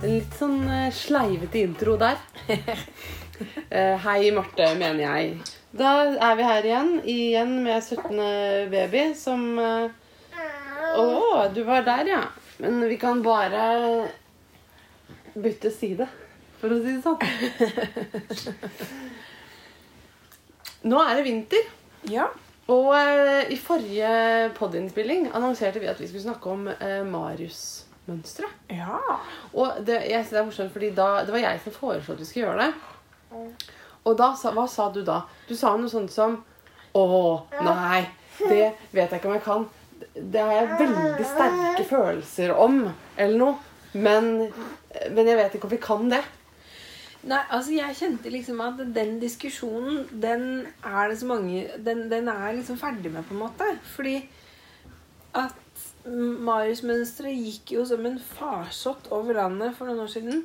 En litt sånn eh, sleivete intro der. Eh, hei, Marte, mener jeg. Da er vi her igjen. Igjen med 17. baby som eh, Å, du var der, ja. Men vi kan bare bytte side, for å si det sånn. Nå er det vinter. Ja. Og i forrige podinnspilling annonserte vi at vi skulle snakke om eh, Marius-mønstre. Ja. Og det, jeg synes det er morsomt, fordi da, det var jeg som foreslo at vi skulle gjøre det. Og da, hva sa du da? Du sa noe sånt som Å, nei, det vet jeg ikke om jeg kan. Det har jeg veldig sterke følelser om, eller noe. Men, men jeg vet ikke om vi kan det. Nei, altså jeg kjente liksom at den diskusjonen, den er det så mange Den, den er liksom ferdig med, på en måte. Fordi at Marius-mønsteret gikk jo som en farsott over landet for noen år siden.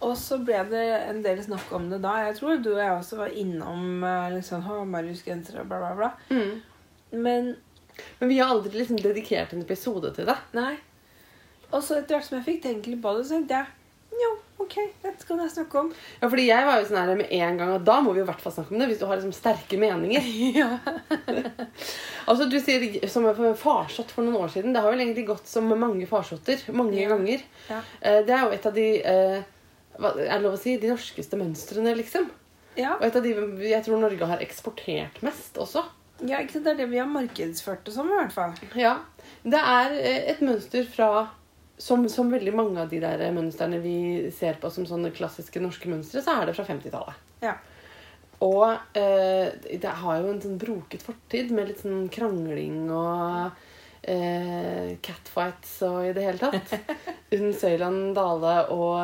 Og så ble det en del snakk om det da. Jeg tror du og jeg også var innom eh, liksom, Marius-genser og bla, bla, bla. Men Men vi har aldri liksom dedikert en episode til det. nei. Og så etter hvert som jeg fikk tenke litt på det, så tenkte jeg jo, ok, dette kan jeg snakke om. Ja, fordi jeg var jo sånn her med en gang og da må vi i hvert fall snakke om det. Hvis du har liksom sterke meninger. ja. Altså, du sier som en farsott for noen år siden. Det har vel egentlig gått som mange farsotter. Mange Ja. ganger. Ja. Eh, Det er jo et av de eh, hva er det lov å si, de norskeste mønstrene, liksom. Ja. Og et av de jeg tror Norge har eksportert mest også. ja, ikke sant? Det er det vi har markedsført det som, i hvert fall. Ja. Det er eh, et mønster fra som, som veldig mange av de der mønstrene vi ser på som sånne klassiske norske mønstre, så er det fra 50-tallet. Ja. Og eh, det har jo en sånn broket fortid med litt sånn krangling og eh, catfights og i det hele tatt. Unn Søyland Dale og,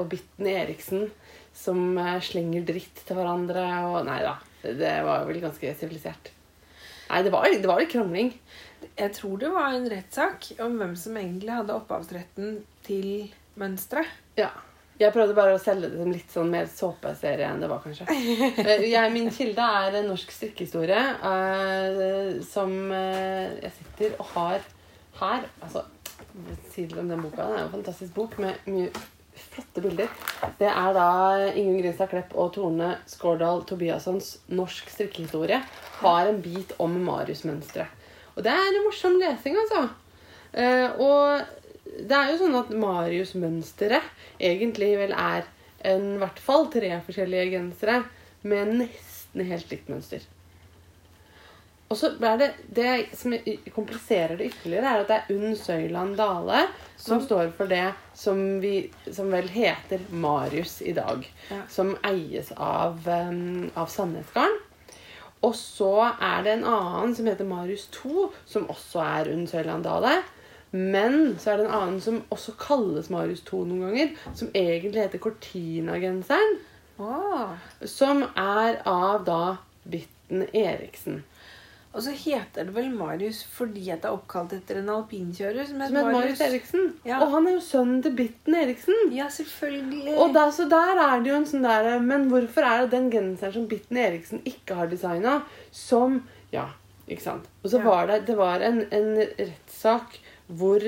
og Bitten Eriksen som eh, slenger dritt til hverandre og Nei da. Det var vel ganske sivilisert. Nei, det var, det var litt krangling. Jeg tror det var en rettssak om hvem som egentlig hadde opphavsretten til mønsteret. Ja. Jeg prøvde bare å selge det som litt sånn mer såpeserie enn det var, kanskje. Eh, Jeg, min kilde er en norsk strikkehistorie uh, som uh, jeg sitter og har her. Altså, si litt om den boka. Det er en fantastisk bok med mye flotte bilder. Det er da Ingunn Grinstad Klepp og Tone Skårdal Tobiassons norsk strikkehistorie. Har en bit om Marius-mønsteret. Og det er en morsom lesing, altså. Eh, og det er jo sånn at Marius-mønsteret egentlig vel er en, i hvert fall tre forskjellige gensere med nesten helt likt mønster. Og så er det, det som kompliserer det ytterligere, er at det er Unn Søyland Dale som ja. står for det som, vi, som vel heter Marius i dag. Ja. Som eies av, um, av Sandnesgarden. Og så er det en annen som heter Marius 2, som også er Unn Sørlandale. Men så er det en annen som også kalles Marius 2 noen ganger, som egentlig heter Cortina-genseren. Ah. Som er av da Bitten Eriksen. Og så heter det vel Marius fordi at det er oppkalt etter en alpinkjører som Som heter heter Marius Eriksen. Ja. Og han er jo sønnen til Bitten Eriksen. Ja, selvfølgelig. Og der, så der er det jo en sånn der Men hvorfor er det den genseren som Bitten Eriksen ikke har designa, som Ja, ikke sant. Og så Ja. var det Det var en, en rettssak hvor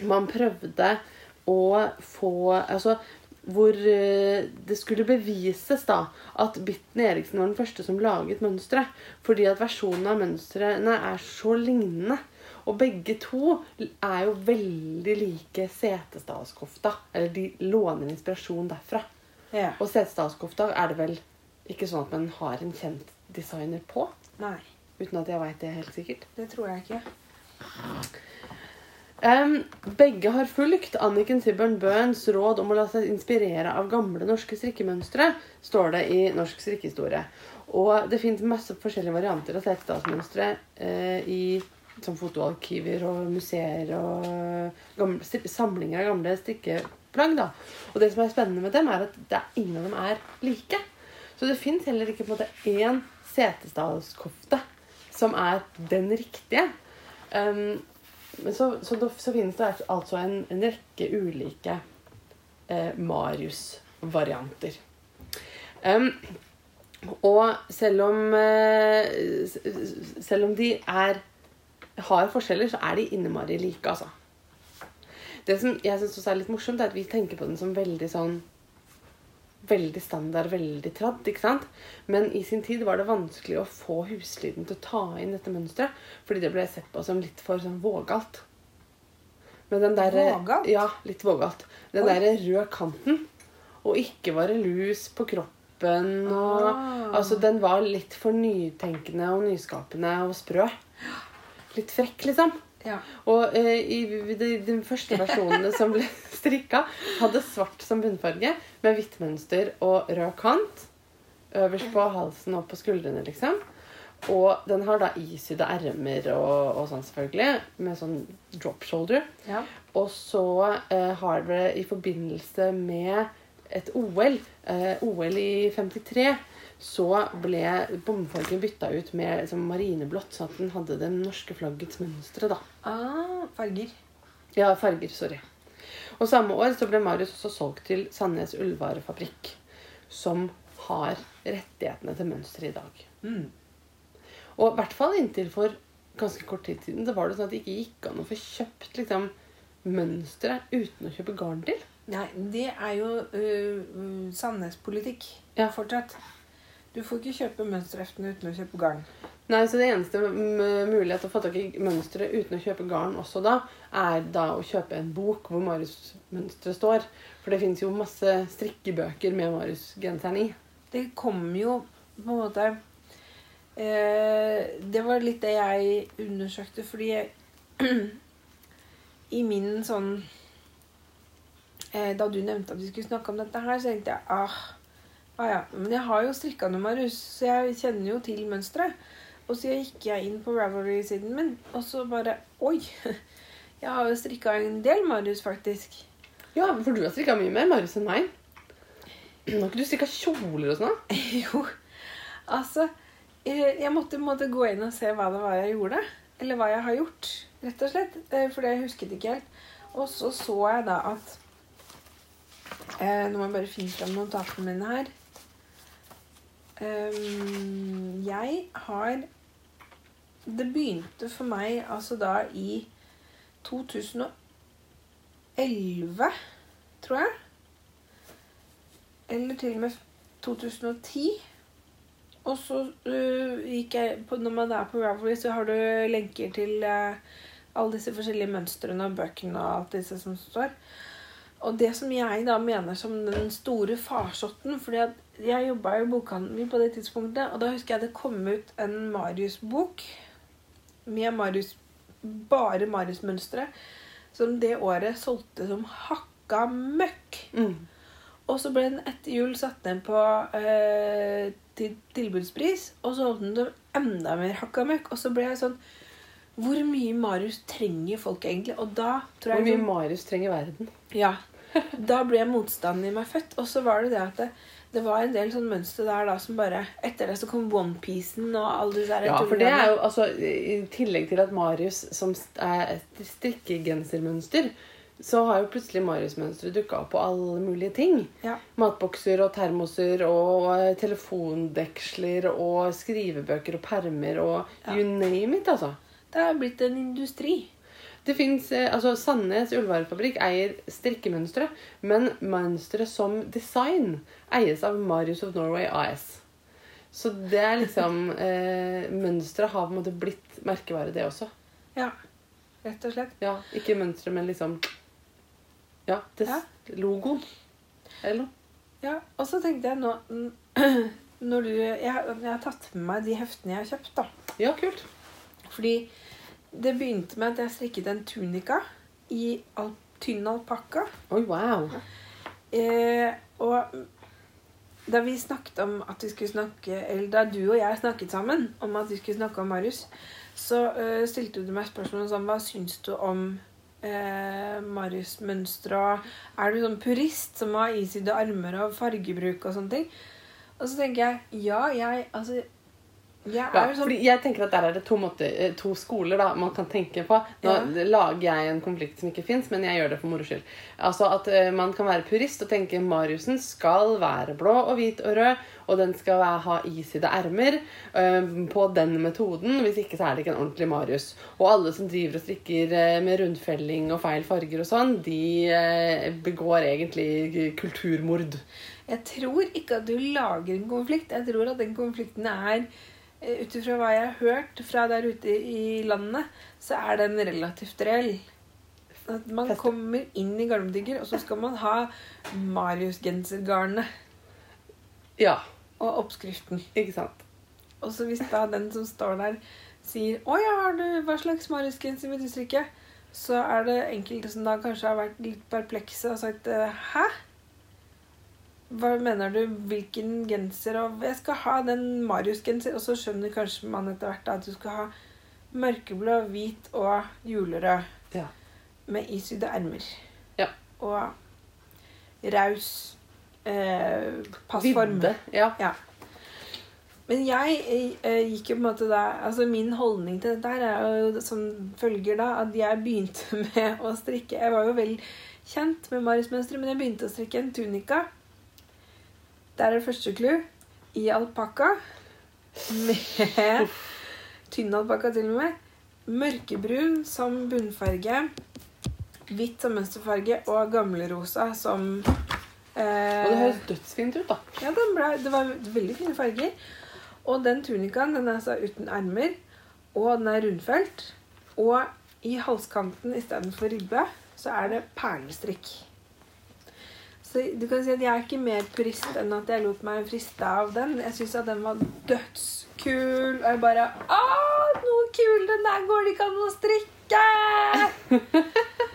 man prøvde å få Altså hvor eh, det skulle bevises da at Bitten Eriksen var den første som laget mønsteret. Fordi at versjonen av mønstrene er så lignende. Og begge to er jo veldig like Setesdalskofta. Eller de låner inspirasjon derfra. Ja. Og Setesdalskofta er det vel ikke sånn at man har en kjent designer på? Nei, Uten at jeg veit det helt sikkert. det tror jeg ikke. Em, begge har fulgt Anniken Sibbern Bøhns råd om å la seg inspirere av gamle norske strikkemønstre, står det i Norsk strikkehistorie. Og det fins masse forskjellige varianter av setesdalsmønstre eh, i som fotoarkiver og museer og gamle, stri- samlinger av gamle strikkeplagg. da. Og det som er spennende med dem, er at det er ingen av dem er like. Så det fins heller ikke på en måte én setesdalskofte som er den riktige. Um, men så, så, så finnes det altså en, en rekke ulike eh, Marius-varianter. Um, og selv om eh, Selv om de er har forskjeller, så er de innmari like, altså. Det som jeg syns også er litt morsomt, er at vi tenker på den som veldig sånn Veldig standard, veldig tradd, ikke sant? Men i sin tid var det vanskelig å få huslyden til å ta inn dette mønsteret. Fordi det ble sett på som litt for sånn vågalt. Men den der, Vågalt? Ja, litt vågalt. Den derre der røde kanten. Og ikke være lus på kroppen. Og, Ah. Altså, den var litt for nytenkende og nyskapende og sprø. Litt frekk, liksom. Ja. Og eh, i de, de første versjonene som ble strikka, hadde svart som bunnfarge med hvitt mønster og rød kant. Øverst på halsen og på skuldrene, liksom. Og den har da isydde ermer og, og sånn, selvfølgelig. Med sånn drop shoulder. ja. Og så eh, har det i forbindelse med et OL, eh, OL i 53, så ble bomfargen bytta ut med liksom, marineblått, sånn at den hadde det norske flaggets mønstre. da. Ah, farger. Ja, farger, sorry. Og samme år så ble Marius også solgt til Sandnes Ullvarefabrikk, som har rettighetene til mønsteret i dag. Mm. Og i hvert fall inntil for ganske kort tid siden så var det sånn at det ikke gikk an å få kjøpt liksom, mønstre uten å kjøpe garn til. Nei, det er jo uh, Sandnes-politikk Ja. fortsatt. Du får ikke kjøpe mønsterheftene uten å kjøpe garn. Nei, så Det eneste mulighet til å få tak i mønsteret uten å kjøpe garn også da, er da å kjøpe en bok hvor Marius-mønsteret står. For det fins jo masse strikkebøker med Marius-genseren i. Det kom jo på en måte eh, Det var litt det jeg undersøkte, fordi jeg, i min sånn eh, Da du nevnte at vi skulle snakke om dette her, så tenkte jeg ah, ah ja, men jeg har jo strikka Marius, så jeg kjenner jo til mønsteret. Og så gikk jeg inn på Ravelry-siden min, og så bare Oi! Jeg har jo strikka en del Marius, faktisk. Ja, for du har strikka mye mer Marius enn meg. Har ikke du strikka kjoler og sånn? Jo, altså eh, Jeg måtte, måtte gå inn og se hva det var jeg gjorde. Eller hva jeg har gjort, rett og slett. eh, For jeg husket ikke helt. Og så så jeg da at eh, Nå må jeg bare finne fram notatene mine her. Ehm, jeg har Det begynte for meg altså da i 2011, tror jeg. Eller til og med 2010. Og så uh, gikk jeg på, Når man er på Ravelry, så har du lenker til uh, alle disse forskjellige mønstrene og bøkene og alt disse som står. Og det som jeg da mener som den store farsotten fordi jeg jobba i bokhandelen på det tidspunktet, og da husker jeg det kom ut en Marius-bok med Marius, bare Marius-mønstre, som det året solgte som hakka møkk. Mm. Og så ble den etter jul satt ned på eh, til tilbudspris, og så holdt den som enda mer hakka møkk. Og så ble jeg sånn Hvor mye Marius trenger folk egentlig? Og da tror jeg Hvor mye Marius trenger verden. Ja. Da ble motstanden i meg født. Og så var det det at det, det var en del sånn mønster der da som bare Etter det så kom onepiecen og alle disse der Ja, for det er jo altså I tillegg til at Marius som er et strikkegensermønster, så har jo plutselig Marius-mønsteret dukka opp på alle mulige ting. Ja. Matbokser og termoser og eh, telefondeksler og skrivebøker og permer og Ja. you name it, altså. Det er blitt en industri. Det finnes, eh, altså Sandnes ullvarefabrikk eier strikkemønstre, men mønsteret som design eies av Marius of Norway AS. Så det er liksom eh, Mønsteret har på en måte blitt merkevare, det også. Ja. Rett og slett. Ja, Ikke mønsteret, men liksom Ja, des, Ja. logoen. Eller noe. Ja, og så tenkte jeg nå når du, jeg, jeg har tatt med meg de heftene jeg har kjøpt, da. Ja, kult. Fordi det begynte med at jeg strikket en tunika i al tynn alpakka. Oh, wow. Eh, og da vi snakket om at vi skulle snakke Eller da du og jeg snakket sammen om at vi skulle snakke om Marius, så eh, stilte du meg spørsmål som Hva syns du om eh, Marius-mønstre? og Er du sånn purist som har isydde armer og fargebruk og sånne ting? Og så tenker jeg ja, jeg Altså Ja, sånn fordi jeg tenker at Der er det to, måter, eh, to skoler da, man kan tenke på. Nå Ja. lager jeg en konflikt som ikke fins, men jeg gjør det for moro skyld. Altså at uh, Man kan være purist og tenke Mariusen skal være blå og hvit og rød, og den skal være, ha iside ermer uh, på den metoden. Hvis ikke så er det ikke en ordentlig Marius. Og alle som driver og strikker uh, med rundfelling og feil farger og sånn, de begår egentlig kulturmord. Jeg tror ikke at du lager en konflikt. Jeg tror at den konflikten er Ut ifra hva jeg har hørt fra der ute i landet, så er den relativt reell. At man kommer inn i Garmdigger, og så skal man ha Marius-gensergarnet Ja, og oppskriften. ikke sant? Og så hvis da den som står der, sier 'Å ja, har du, hva slags Marius-genser vil du strikke?' Så er det enkelte som da kanskje har vært litt perplekse og sagt eh, 'Hæ? Hva mener du? Hvilken genser?' Og 'Jeg skal ha den Marius-genser.' Og så skjønner kanskje man etter hvert at du skal ha mørkeblå, hvit og julerød Ja. med isydde ermer. Ja. Og raus eh, passform. Vidde. Ja. Ja. Men jeg eh, gikk jo på en måte da Altså min holdning til dette her er jo som følger da at jeg begynte med å strikke Jeg var jo vel kjent med Marius-mønsteret, men jeg begynte å strikke en tunika. Der er det første clou. I alpakka. Med tynn alpakka til og med. Mørkebrun som bunnfarge. Hvitt som mønsterfarge og gamlerosa som eh, Og det høres dødsfint ut, da. ja, den ble, det var veldig fine farger. Og den tunikaen den er altså uten ermer, og den er rundfelt. Og i halskanten istedenfor ribbe så er det perlestrikk. Så du kan si at jeg er ikke mer purist enn at jeg lot meg friste av den. Jeg syns at den var dødskul. Og jeg bare Å, noe kul! Den der går det ikke an å strikke!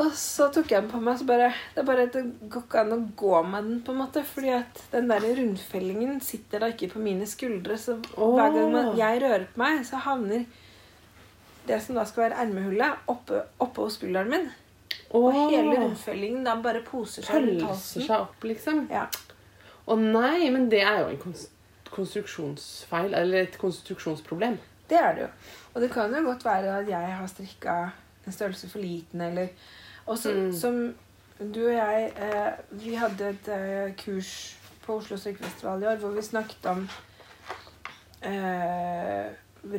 Og så tok jeg den på meg, så bare Det er bare at det går ikke an å gå med den, på en måte. Fordi at den der rundfellingen sitter da ikke på mine skuldre. Så hver gang man, jeg rører på meg, så havner det som da skal være ermehullet, oppe, oppe hos skulderen min. Og hele rundfellingen da bare poser seg rundt Pølser seg opp, liksom. Ja. Å nei, men det er jo en kons konstruksjonsfeil, eller et konstruksjonsproblem. Det er det jo. Og det kan jo godt være at jeg har strikka en størrelse for liten, eller også, Mm. Som du og jeg eh, Vi hadde et eh, kurs på Oslo strikkefestival i år hvor vi snakket om eh,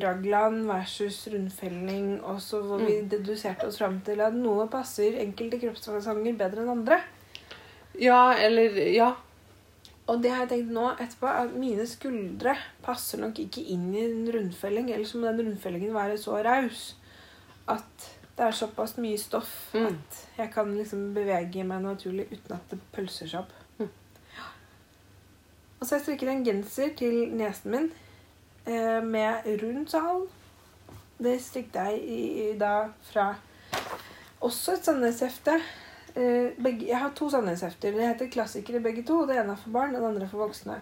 raglan versus rundfelling, også, hvor vi Mm. deduserte oss fram til at noe passer enkelte kroppsfasonger bedre enn andre. Ja, eller Ja. Og det har jeg tenkt nå etterpå, at mine skuldre passer nok ikke inn i en rundfelling. Ellers må den rundfellingen være så raus at det er såpass mye stoff Mm. at jeg kan liksom bevege meg naturlig uten at det pølser seg opp. Mm. Og så har jeg strikket en genser til nesen min med rund sal. Det strikket jeg i, i, da fra også et Sandnes-hefte. Eh, jeg har to Sandnes-hefter. Det heter Klassikere begge to. Det ene er for barn, og det andre er for voksne.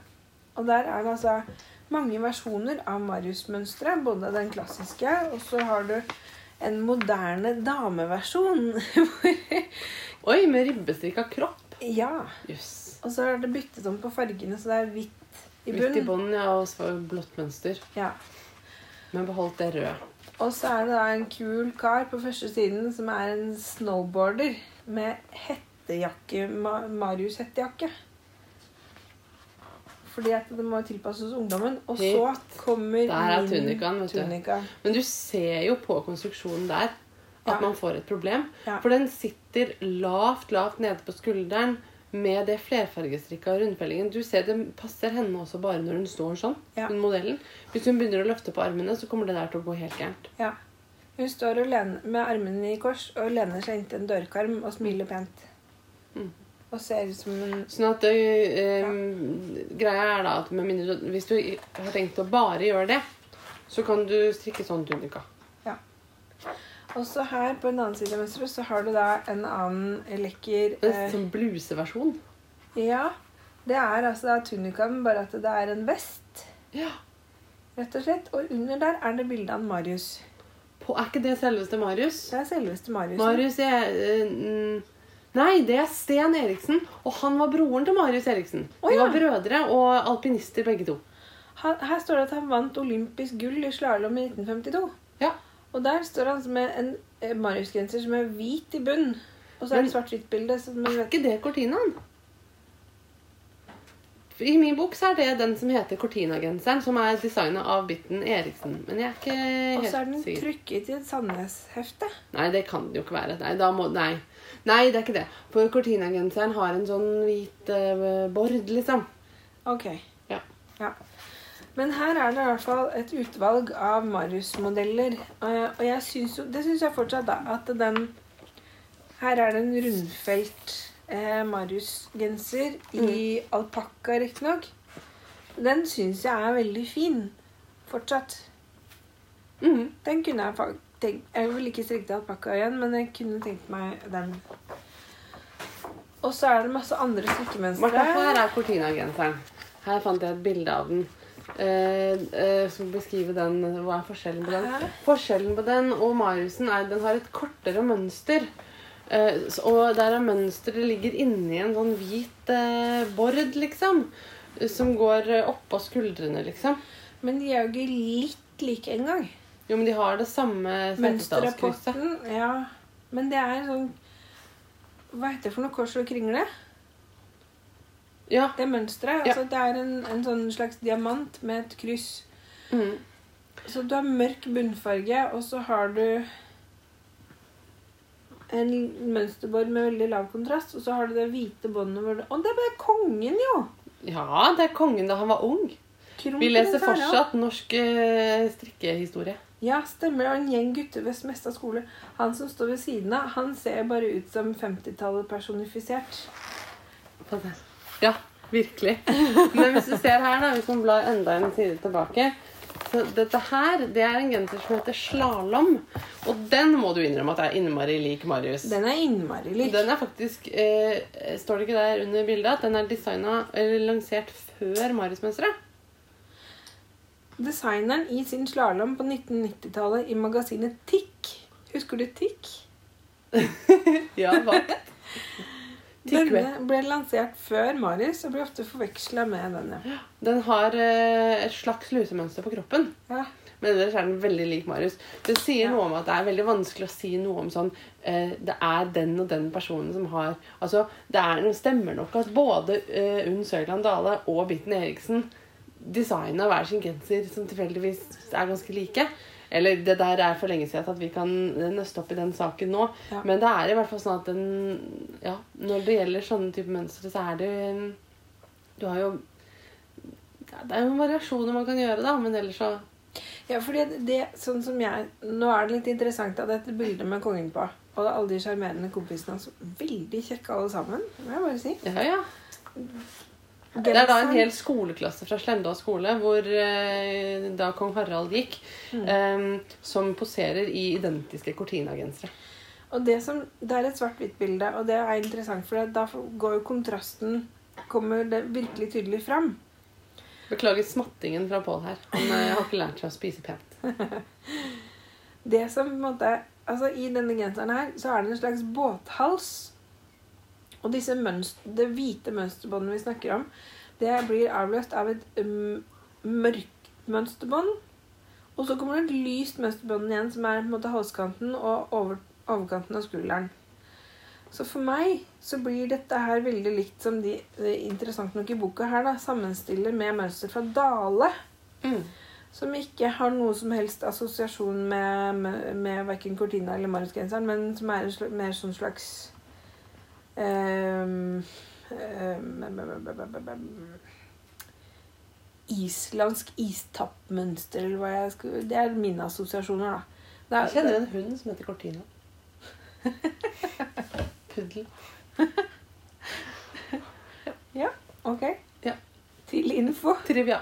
Og der er det altså mange versjoner av Marius-mønsteret. Både den klassiske, og så har du en moderne dameversjon. Oi, med ribbestrikka kropp. ja. Yes. Og så er det byttet om på fargene, så det er hvitt i Hvitt i bunnen, ja, og så blått mønster. Ja. Men beholdt det røde. Og så er det da en kul kar på første siden som er en snowboarder med hettejakke, Marius-hettejakke. Fordi at det må tilpasses ungdommen. Og så kommer Der er tunikaen, vet du. Men du ser jo på konstruksjonen der at Ja. man får et problem. Ja. For den sitter lavt, lavt nede på skulderen med det flerfargestrikka rundfellingen. Du ser det passer henne også bare når hun står sånn. Ja. den modellen. Hvis hun begynner å løfte på armene, så kommer det der til å gå helt gærent. Ja. Hun står og lener, med armene i kors og lener seg inntil en dørkarm og smiler pent. Mm. Og ser ut som en Sånn at det, eh, Greia er da at med mindre, hvis du har tenkt å bare gjøre det, så kan du strikke sånn tunika. Og så her på en annen side av mønsteret så har du da en annen lekker En eh, sånn bluseversjon. Ja. Det er altså da tunikaen, bare at det er en vest, Ja. rett og slett. Og under der er det bilde av Marius. På, er ikke det selveste Marius? Det er selveste Marius. Marius er eh, mm, Nei, det er Sten Eriksen. Og han var broren til Marius Eriksen. Å, De var brødre og alpinister begge to. Han, her står det at han vant olympisk gull i slalåm i 1952. Ja. Og der står han med en eh, Marius-genser som er hvit i bunn. Og så er det svart-hvitt-bilde. Er ikke det Cortinaen? I min bok så er det den som heter Cortina-genseren, som er designa av Bitten Eriksen. Men jeg er ikke helt sikker. Og så er den trykket i et Sandnes-hefte. Nei, det kan det jo ikke være. Nei, må, nei. nei, det er ikke det. For Cortina-genseren har en sånn hvit uh, bord, liksom. Ok. Ja. Ja. Men her er det i hvert fall et utvalg av Marius-modeller. eh, Og jeg syns jo, det syns jeg fortsatt, da, at den Her er det en rundfelt eh, Marius-genser i alpakka, riktignok. Den syns jeg er veldig fin fortsatt. Mhm. Den kunne jeg tenkt Jeg vil ikke strikke alpakka igjen, men jeg kunne tenkt meg den. Og så er det masse andre strikkemønstre. Her er Cortina-genseren. Her fant jeg et bilde av den. Eh, eh, skal beskrive den. Hva er forskjellen på den? Hæ? Forskjellen på den og Mariusen er den har et kortere mønster. Eh, og der er mønsteret ligger inni en sånn hvit eh, bord, liksom. Som går eh, oppå skuldrene, liksom. Men de er jo ikke litt like engang. Jo, men de har det samme. Mønsterrapporten, ja. Men det er sånn Hva heter det for noe? Kors og kringle? Ja. Det mønsteret. Altså, det er en, en sånn slags diamant med et kryss. Mm. Så du har mørk bunnfarge, og så har du en mønsterbord med veldig lav kontrast, og så har du det hvite båndet hvor det Å, det ble kongen, jo! ja, det er kongen da han var ung. Vi leser Kronprins er ja. fortsatt norsk eh, strikkehistorie. Ja, stemmer. Og en gjeng gutter ved Smestad skole. Han som står ved siden av, han ser bare ut som 50-tallet personifisert. Ja, virkelig. Men hvis du ser her, da, hvis man blar enda en side tilbake så Dette her det er en genser som heter slalåm. Og den må du innrømme at er innmari lik Marius. Den er innmari lik. Den er faktisk eh, Står det ikke der under bildet at den er designa eller lansert før Marius-mønsteret? Designeren i sin slalåm på 1990-tallet i magasinet Tikk. Husker du Tikk? Ja, hva? Denne ble lansert før Marius og blir ofte forveksla med denne. Den har eh, et slags lusemønster på kroppen. Ja. Men ellers er den veldig lik Marius. Det sier Ja. noe om at det er veldig vanskelig å si noe om sånn eh, Det er den og den personen som har Altså, det er, stemmer nok at både eh, Unn Sørland Dale og Bitten Eriksen designa hver sin genser som tilfeldigvis er ganske like. Eller det der er for lenge siden at vi kan nøste opp i den saken nå. Ja. Men det er i hvert fall sånn at den Ja, når det gjelder sånne type mønstre, så er det Du har jo ja, Det er jo variasjoner man kan gjøre, da, men ellers så Ja, fordi det, sånn som jeg Nå er det litt interessant at dette bildet med kongen på. Og alle de sjarmerende kompisene hans. Veldig kjekke alle sammen, må jeg bare si. Ja, ja. Det er da en hel skoleklasse fra Slemdal skole, hvor eh, da kong Harald gikk, eh, som poserer i identiske Cortina-gensere. Og det, som, det er et svart-hvitt-bilde, og det er interessant, for da går jo kontrasten Kommer det virkelig tydelig fram. Beklager smattingen fra Pål her. Han eh, har ikke lært seg å spise pent. Det som på en måte Altså, i denne genseren her så er det en slags båthals. Og disse mønster, det hvite mønsterbåndet vi snakker om, det blir avløst av et um, mørkt mønsterbånd. Og så kommer det et lyst mønsterbånd igjen, som er på en måte halskanten og over, overkanten av skulderen. Så for meg så blir dette her veldig likt som de, eh, interessant nok i boka her, da, sammenstiller med mønster fra Dale. Mm. Som ikke har noe som helst assosiasjon med, med, med verken Cortina eller Marius-genseren, men som er en mer sånn slags ehm, ehm, Islandsk istappmønster, eller hva jeg skulle Det er mine assosiasjoner, da. Det er, Jeg kjenner en hund som heter Cortina. Puddel. ja. Ok. Ja. Til info. Trivia.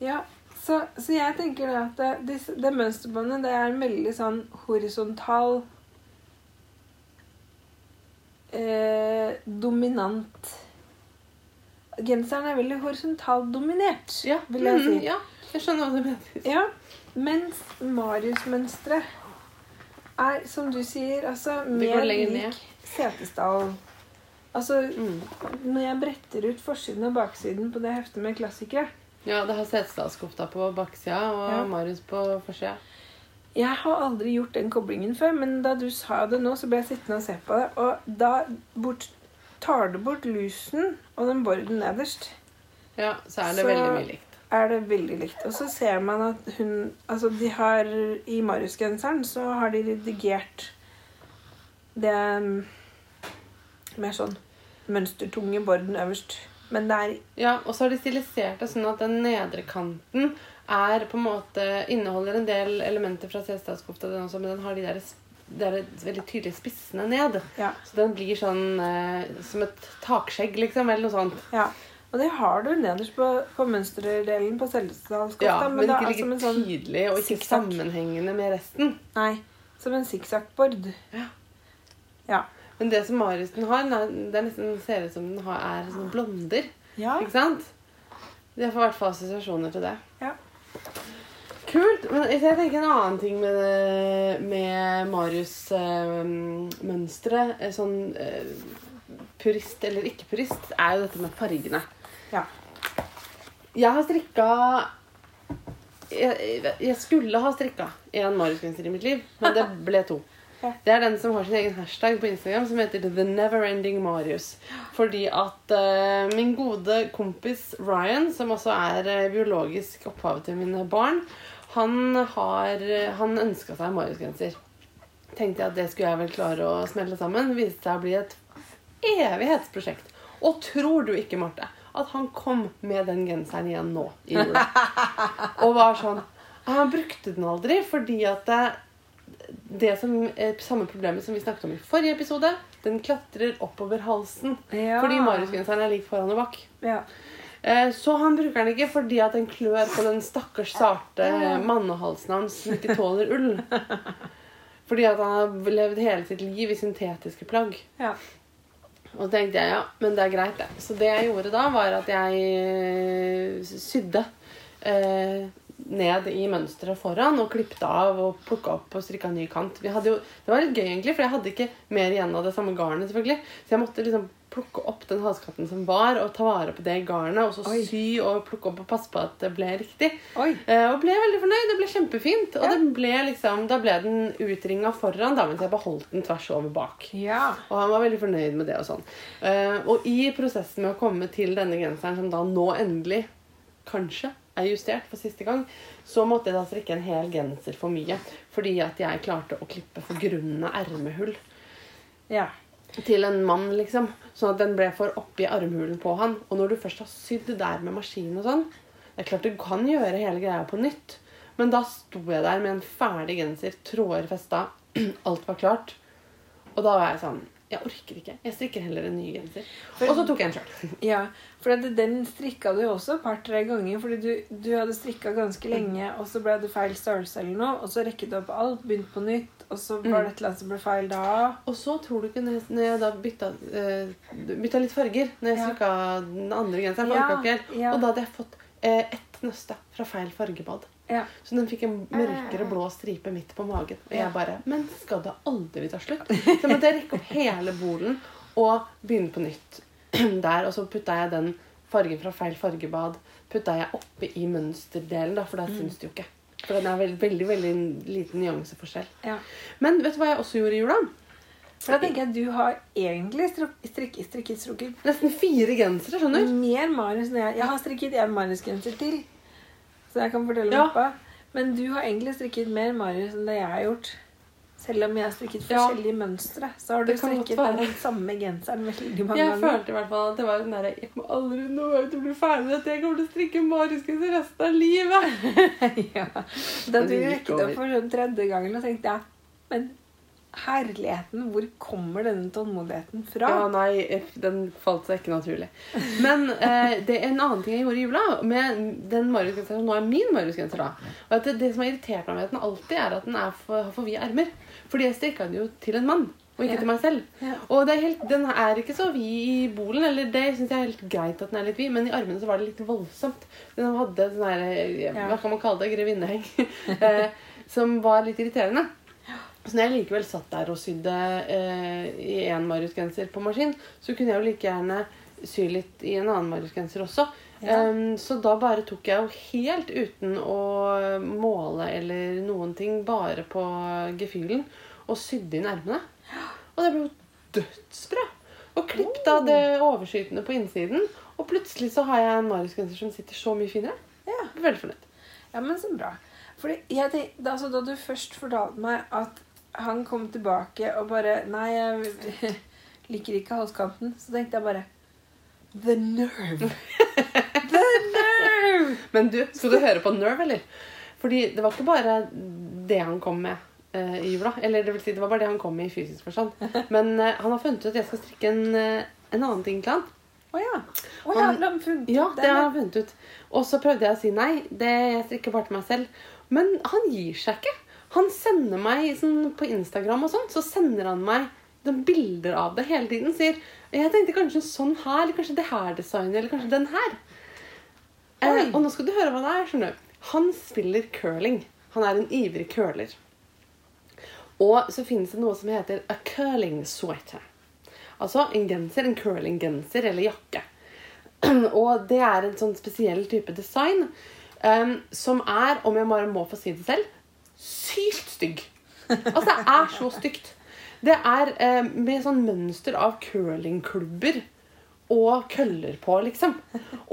Ja, så, så jeg tenker da at det, det mønsterbåndet det er en veldig sånn horisontal eh, Dominant Genseren er veldig horisontalt dominert, Ja, vil jeg si. mm, ja, jeg skjønner hva du mener. Ja, mens Marius-mønsteret er, som du sier, altså mer lik Setesdalen. Altså, Mm. når jeg bretter ut forsiden og baksiden på det heftet med klassikere, Ja, det har Setesdalskofta på baksida og Ja. Marius på forsida. Jeg har aldri gjort den koblingen før, men da du sa det nå, så ble jeg sittende og se på det. Og da bort, tar du bort lusen og den borden nederst, Ja, så er det Så- veldig mye likt. er det veldig likt. Og så ser man at hun Altså, de har I Marius-genseren så har de redigert det um, mer sånn mønstertunge borden øverst. Men det er Ja, og så har de stilisert det sånn at den nedre kanten er på en måte inneholder en del elementer fra Setesdalskofta, den også, men den har de der, de der veldig tydelige spissene ned. Ja. Så den blir sånn eh, som et takskjegg, liksom, eller noe sånt. ja. Og det har du nederst på, på mønsterdelen på Selsedalskofta. Ja, men, det ikke er som sånn tydelig og ikke sammenhengende med resten. Nei, som en sikksakkbord. Ja. Ja. Men det som Mariusen har, det er nesten ser ut som den har, er sånne blonder. Ja. Ikke sant? Jeg får i hvert fall assosiasjoner til det. Ja. Kult. Men jeg tenker en annen ting med, med Marius-mønsteret, sånn eh, purist eller ikke purist, er jo dette med fargene. Ja. Jeg har strikka jeg, jeg skulle ha strikka en Marius-genser i mitt liv, men det ble to. Det er den som har sin egen hashtag på Instagram som heter The Neverending Marius. Fordi at uh, min gode kompis Ryan, som også er eh, biologisk opphavet til mine barn, han, har, eh, han ønska seg en Marius-genser. Tenkte jeg at det skulle jeg vel klare å smelle sammen. Viste seg å bli et evighetsprosjekt. Og tror du ikke, Marte, at han kom med den genseren igjen nå i jula? Og var sånn Han brukte den aldri fordi at det, det som er samme problemet som vi snakket om i forrige episode, den klatrer oppover halsen. Ja. Fordi Marius-genseren er lik foran og bak. Ja. Eh, Så han bruker den ikke fordi at den klør på den stakkars sarte mannehalsen hans som ikke tåler ull. Fordi at han har levd hele sitt liv i syntetiske plagg. ja. Og så tenkte jeg ja, men det er greit, det. Så det jeg gjorde da, var at jeg eh, sydde eh, ned i mønsteret foran og klippet av og plukka opp og strikka ny kant. Jo, det var litt gøy, egentlig, for jeg hadde ikke mer igjen av det samme garnet. selvfølgelig. Så jeg måtte liksom plukke opp den halskatten som var, og ta vare på det garnet. Og så Oi. sy og plukke opp og passe på at det ble riktig. Eh, og ble veldig fornøyd. Det ble kjempefint. Og Ja. det ble liksom, da ble den utringa foran, da, mens jeg beholdt den tvers over bak. Ja. Og han var veldig fornøyd med det og sånn. Eh, og i prosessen med å komme til denne genseren, som da nå endelig kanskje er justert for siste gang, så måtte jeg da strikke en hel genser for mye. Fordi at jeg klarte å klippe for grunne ermehull Ja. til en mann, liksom. Sånn at den ble for oppi armhulen på han. Og når du først har sydd der med maskin og sånn Det er klart du kan gjøre hele greia på nytt. Men da sto jeg der med en ferdig genser, tråder festa, alt var klart. Og da var jeg sånn Jeg orker ikke. Jeg strikker heller en ny genser. Og så tok jeg en sjøl. ja. For den strikka du jo også et par-tre ganger. Fordi du, du hadde strikka ganske lenge, og så ble det feil størrelse eller noe. Og så rekket du opp alt, begynte på nytt, og så var det et eller annet som ble feil da. Og så tror du ikke når jeg, da bytta, uh, bytta litt farger Når jeg Ja. strikka den andre genseren, Ja, ja. Og da hadde jeg fått uh, ett nøste fra feil fargebad. Ja. Så den fikk en mørkere blå stripe midt på magen. Og jeg bare Men skal det aldri ta slutt? Så måtte jeg rekke opp hele bolen og begynne på nytt der. Og så putta jeg den fargen fra feil fargebad putta jeg oppi i mønsterdelen, da, for da syns det jo ikke. For den er veldig, veldig, veldig liten nyanseforskjell. ja. Men vet du hva jeg også gjorde i jula? For da tenker jeg du har egentlig strikket, strikket, strikket Nesten fire gensere, skjønner du? mer Marius enn jeg. Jeg har strikket en Marius-genser til, så jeg kan fortelle Ja. pappa. Men du har egentlig strikket mer Marius enn det jeg har gjort. Selv om jeg har strikket Ja. forskjellige mønstre, så har du strikket den samme genseren veldig mange Jeg ganger. følte i hvert fall at det var den derre Jeg må aldri nå ut og bli ferdig med dette. Jeg kommer til å strikke Marius-genser resten av livet. ja. Da du rekket opp for sånn tredje gangen og tenkte jeg Men herligheten, hvor kommer denne tålmodigheten fra? Ja, nei, den falt seg ikke naturlig. Men eh, det er en annen ting jeg gjorde i jula med den Marius-genseren som nå er min Marius-genser. da, og at det, det som har irritert meg med den alltid, er at den er for, for vide ermer. Fordi jeg strikka den jo til en mann, og ikke Ja. til meg selv. Ja. Og det er helt, den er ikke så vid i bolen, eller det syns jeg er helt greit at den er litt vid, men i armene så var det litt voldsomt. Den hadde sånn her, eh, Ja. hva kan man kalle det, grevinneheng, eh, som var litt irriterende. Så når jeg likevel satt der og sydde eh, i en Marius-genser på maskin, så kunne jeg jo like gjerne sy litt i en annen Marius-genser også. Ja. Um, så da bare tok jeg jo helt uten å måle eller noen ting, bare på gefühlen, og sydde inn ermene. Og det ble jo dødsbra. Og klippet av det overskytende på innsiden. Og plutselig så har jeg en Marius-genser som sitter så mye finere. Ja. Veldig fornøyd. Ja, men så bra. Fordi jeg tenkte, altså, da du først fortalte meg at han kom tilbake og bare Nei, jeg liker ikke halskanten. Så tenkte jeg bare The nerve! The nerve! Men du, skal du høre på Nerve, eller? Fordi det var ikke bare det han kom med uh, i jula. Eller det vil si, det var bare det han kom med i fysisk forstand. Men uh, han har funnet ut at jeg skal strikke en, uh, en annen ting til han. Å ja. Oh, ja, Han- Ja, det har han funnet ut. Og så prøvde jeg å si nei. Det, jeg strikker bare til meg selv. Men han gir seg ikke. Han sender meg sånn, på Instagram og sånn, så sender han meg de bilder av det hele tiden. Sier jeg tenkte kanskje sånn her, eller kanskje det her designet, eller kanskje den her. Eh, og nå skal du høre hva det er. skjønner du. Han spiller curling. Han er en ivrig curler. Og så finnes det noe som heter a curling sweater. Altså en genser, en curling-genser eller jakke. Og det er en sånn spesiell type design um, som er, om jeg bare må få si det selv, sykt stygg. Altså, det er så stygt. Det er eh, med sånn mønster av curlingklubber og køller på, liksom.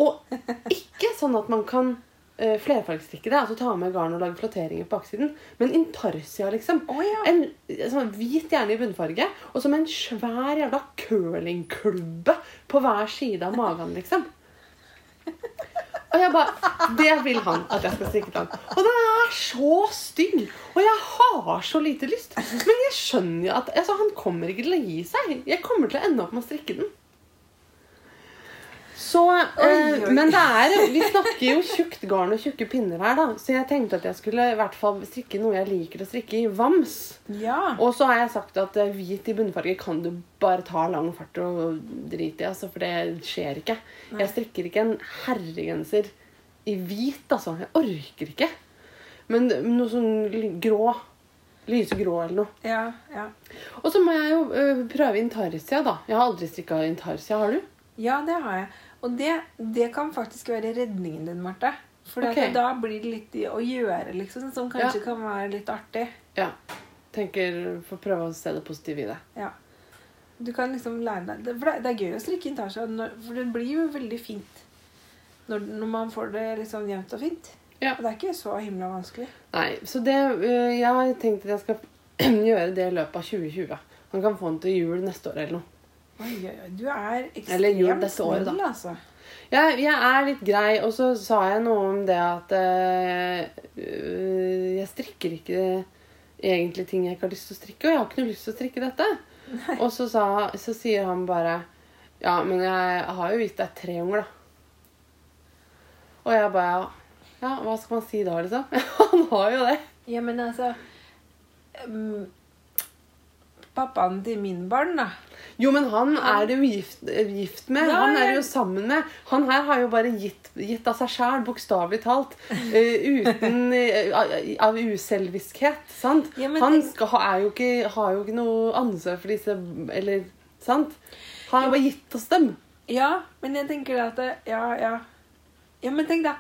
Og ikke sånn at man kan eh, flerfargestrikke det, altså ta med garn og lage flotteringer på baksiden, men intarsia, liksom. Oh, ja. En sånn hvit gjerne i bunnfarge, og som en svær jævla curlingklubbe på hver side av magen, liksom. Og jeg bare Det vil han at jeg skal strikke til han. Og den er så stygg! Og jeg har så lite lyst. Men jeg skjønner jo at altså, han kommer ikke til å gi seg. Jeg kommer til å ende opp med å strikke den. Så, eh, Oi, oi. Men det er Vi snakker jo tjukt garn og tjukke pinner her, da. Så jeg tenkte at jeg skulle i hvert fall strikke noe jeg liker å strikke i vams. Ja. Og så har jeg sagt at eh, hvit i bunnfarge kan du bare ta lang fart og drite i, altså, for det skjer ikke. Jeg strikker ikke en herregenser i hvit, altså. Jeg orker ikke. Men noe sånn grå. Lysegrå eller noe. Ja, ja. Og så må jeg jo ø, prøve intarsia, da. Jeg har aldri strikka intarsia. Har du? ja, det har jeg. Og det, det kan faktisk være redningen din, Marte. For okay. da blir det litt å gjøre, liksom, som kanskje kan være litt artig. Ja. Tenker Får prøve å se det positive i det. Ja. Du kan liksom lære deg det, For det, er gøy å strikke intasje, for det blir jo veldig fint når, når man får det liksom jevnt og fint. Ja. Og det er ikke så himla vanskelig. Nei, så det Jeg har tenkt at jeg skal gjøre det i løpet av 2020. Man kan få den til jul neste år eller noe. Oi, oi, oi. Du er ekstremt snill, altså. Jeg, jeg er litt grei, og så sa jeg noe om det at øh, jeg strikker ikke egentlig ting jeg ikke har lyst til å strikke, og jeg har ikke noe lyst til å strikke dette. Og så, sa, så sier han bare Ja, men jeg har jo gitt deg tre unger, da. Og jeg bare ja, ja, hva skal man si da, liksom? han har jo det. Ja, men altså um, Pappaen til min barn, da. Jo, men han er det jo gift, gift med. Nei. Han er det jo sammen med. Han her har jo bare gitt, gitt av seg sjæl, bokstavelig talt. Uh, uten uh, av- uselviskhet. Sant? Ja, han skal, er jo ikke, har jo ikke noe ansvar for disse Eller sant? Han har jo bare gitt oss dem. Ja, men jeg tenker at det, Ja, ja. Ja, men tenk, da.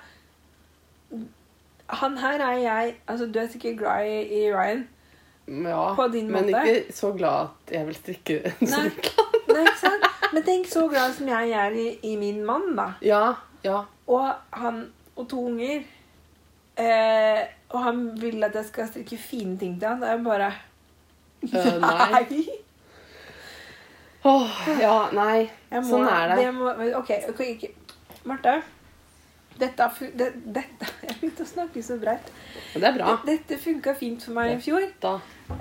Han her er jeg Altså, du er sikkert glad i, i Ryan. Ja, På din men måte. ikke så glad at jeg vil strikke en Nei. sånn. Nei, ikke sant? Men tenk så glad som jeg er i, i min mann, da. Ja, ja. Og han og to unger. Eh, og han vil at jeg skal strikke fine ting til han. da er bare Øh, nei. Åh, ja, nei. Jeg må- Sånn er det. må, ok, ok, ok. Marte. Dette, det, dette Jeg begynte å snakke så bredt. Det er bra. Dette funka fint for meg i fjor.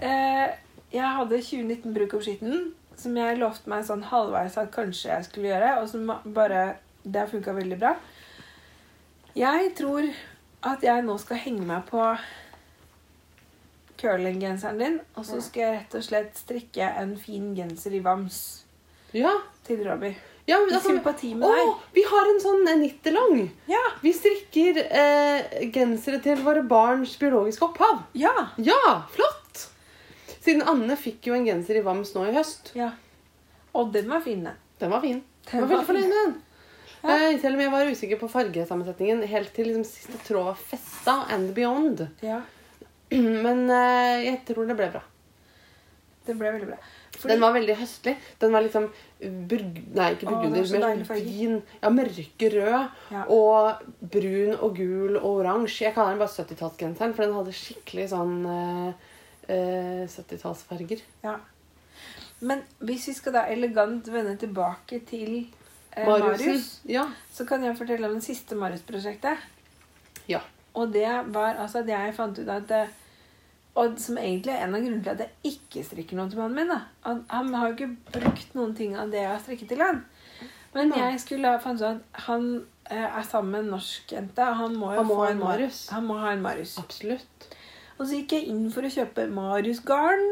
Eh, jeg hadde 2019 bruk opp skitten, som jeg lovte meg sånn halvveis at kanskje jeg skulle gjøre, og som bare Det har funka veldig bra. Jeg tror at jeg nå skal henge meg på curlinggenseren din, og så skal jeg rett og slett strikke en fin genser i vams Ja. til Robbie. Ja men, altså, sympati med Å, deg. vi har en sånn nittelong. Ja! Vi strikker eh, gensere til våre barns biologiske opphav. Ja! Ja, flott! Siden Anne fikk jo en genser i Vams nå i høst. ja. Og den var fin, den. Den var fin. Jeg Den var var veldig fornøyd med den. Ja. Eh, selv om jeg var usikker på fargesammensetningen helt til liksom siste tråd var festa and beyond. Ja, Men eh, jeg tror det ble bra. det ble veldig bra. Fordi, Den var veldig høstlig. Den var liksom burg... Nei, ikke burgunder, farge. fin. Ja, mørkerød. Ja. Og brun og gul og oransje. Jeg kaller den bare 70-tallsgenseren, for den hadde skikkelig sånn uh, uh, 70-tallsfarger. ja. Men hvis vi skal da elegant vende tilbake til uh, Marius. Ja. så kan jeg fortelle om det siste Marius-prosjektet. ja. Og det var altså at jeg fant ut at eh, Og som egentlig er en av grunnene til at jeg ikke strikker noe til mannen min. da. Han, har jo ikke brukt noen ting av det jeg har strikket til han. Men jeg skulle ha fant ut at han eh, er sammen med en norsk jente. Han må jo Han må få ha en en Marius. Han må ha en Marius. Absolutt. Og så gikk jeg inn for å kjøpe Marius-garn.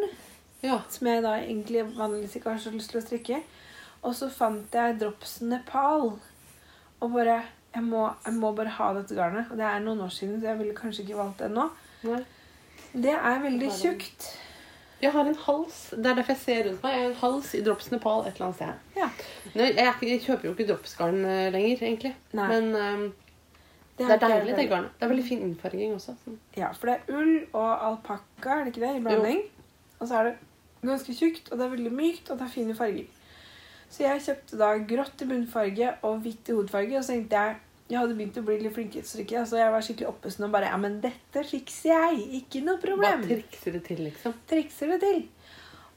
Ja. Som jeg da egentlig vanligvis ikke har så lyst til å strikke. Og så fant jeg Dropsen Nepal. Og bare jeg må, jeg må bare ha dette garnet. Og det er noen år siden, så jeg ville kanskje ikke valgt det nå. Nei. Det er veldig tjukt. Jeg har en hals. Det er derfor jeg ser rundt meg. Jeg har en hals i Drops Nepal et eller annet sted. Ja. Jeg, jeg, jeg kjøper jo ikke dropsgarn eh, lenger, egentlig. Nei. Men um, det er det er deilig, det garnet. Det er veldig fin innfarging også. Sånn. Ja, for det er ull og alpakka, er det ikke det, i blanding. Og så er det ganske tjukt, og det er veldig mykt, og det er fine farger. Så jeg kjøpte da grått i bunnfarge og hvitt i hodefarge, og så tenkte jeg jeg hadde begynt å bli litt flinkere til å strikke, så jeg var skikkelig oppesen og bare Ja, men dette fikser jeg! Ikke noe problem. Hva trikser det til, liksom? Trikser det til.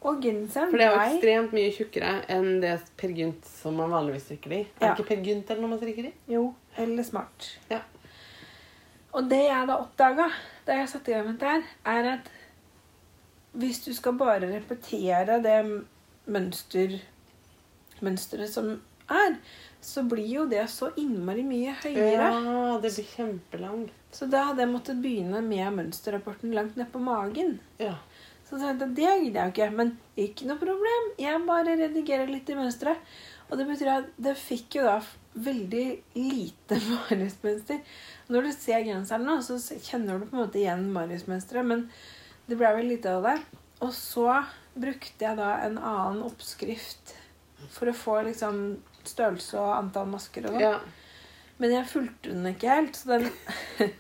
Og genseren For det er jo ekstremt mye tjukkere enn det Per Gynt som man vanligvis strikker i. Er Ja. det ikke Per Gynt eller noe man strikker i? Jo, eller smart. Ja. Og det jeg da oppdaga da jeg satte i gang med dette, er at hvis du skal bare repetere det mønster, mønsteret som er, så blir jo det så innmari mye høyere. Ja, det blir kjempelangt. Så da hadde jeg måttet begynne med mønsterrapporten langt ned på magen. Ja. Så tenkte jeg, det gidder jeg jo ikke. Men ikke noe problem. Jeg bare redigerer litt i mønsteret. Og det betyr at det fikk jo da veldig lite Marius-mønster. Når du ser genseren nå, så kjenner du på en måte igjen Marius-mønsteret. Men det ble vel lite av det. Og så brukte jeg da en annen oppskrift for å få liksom størrelse og antall masker og sånn. ja. Men jeg fulgte den ikke helt, så den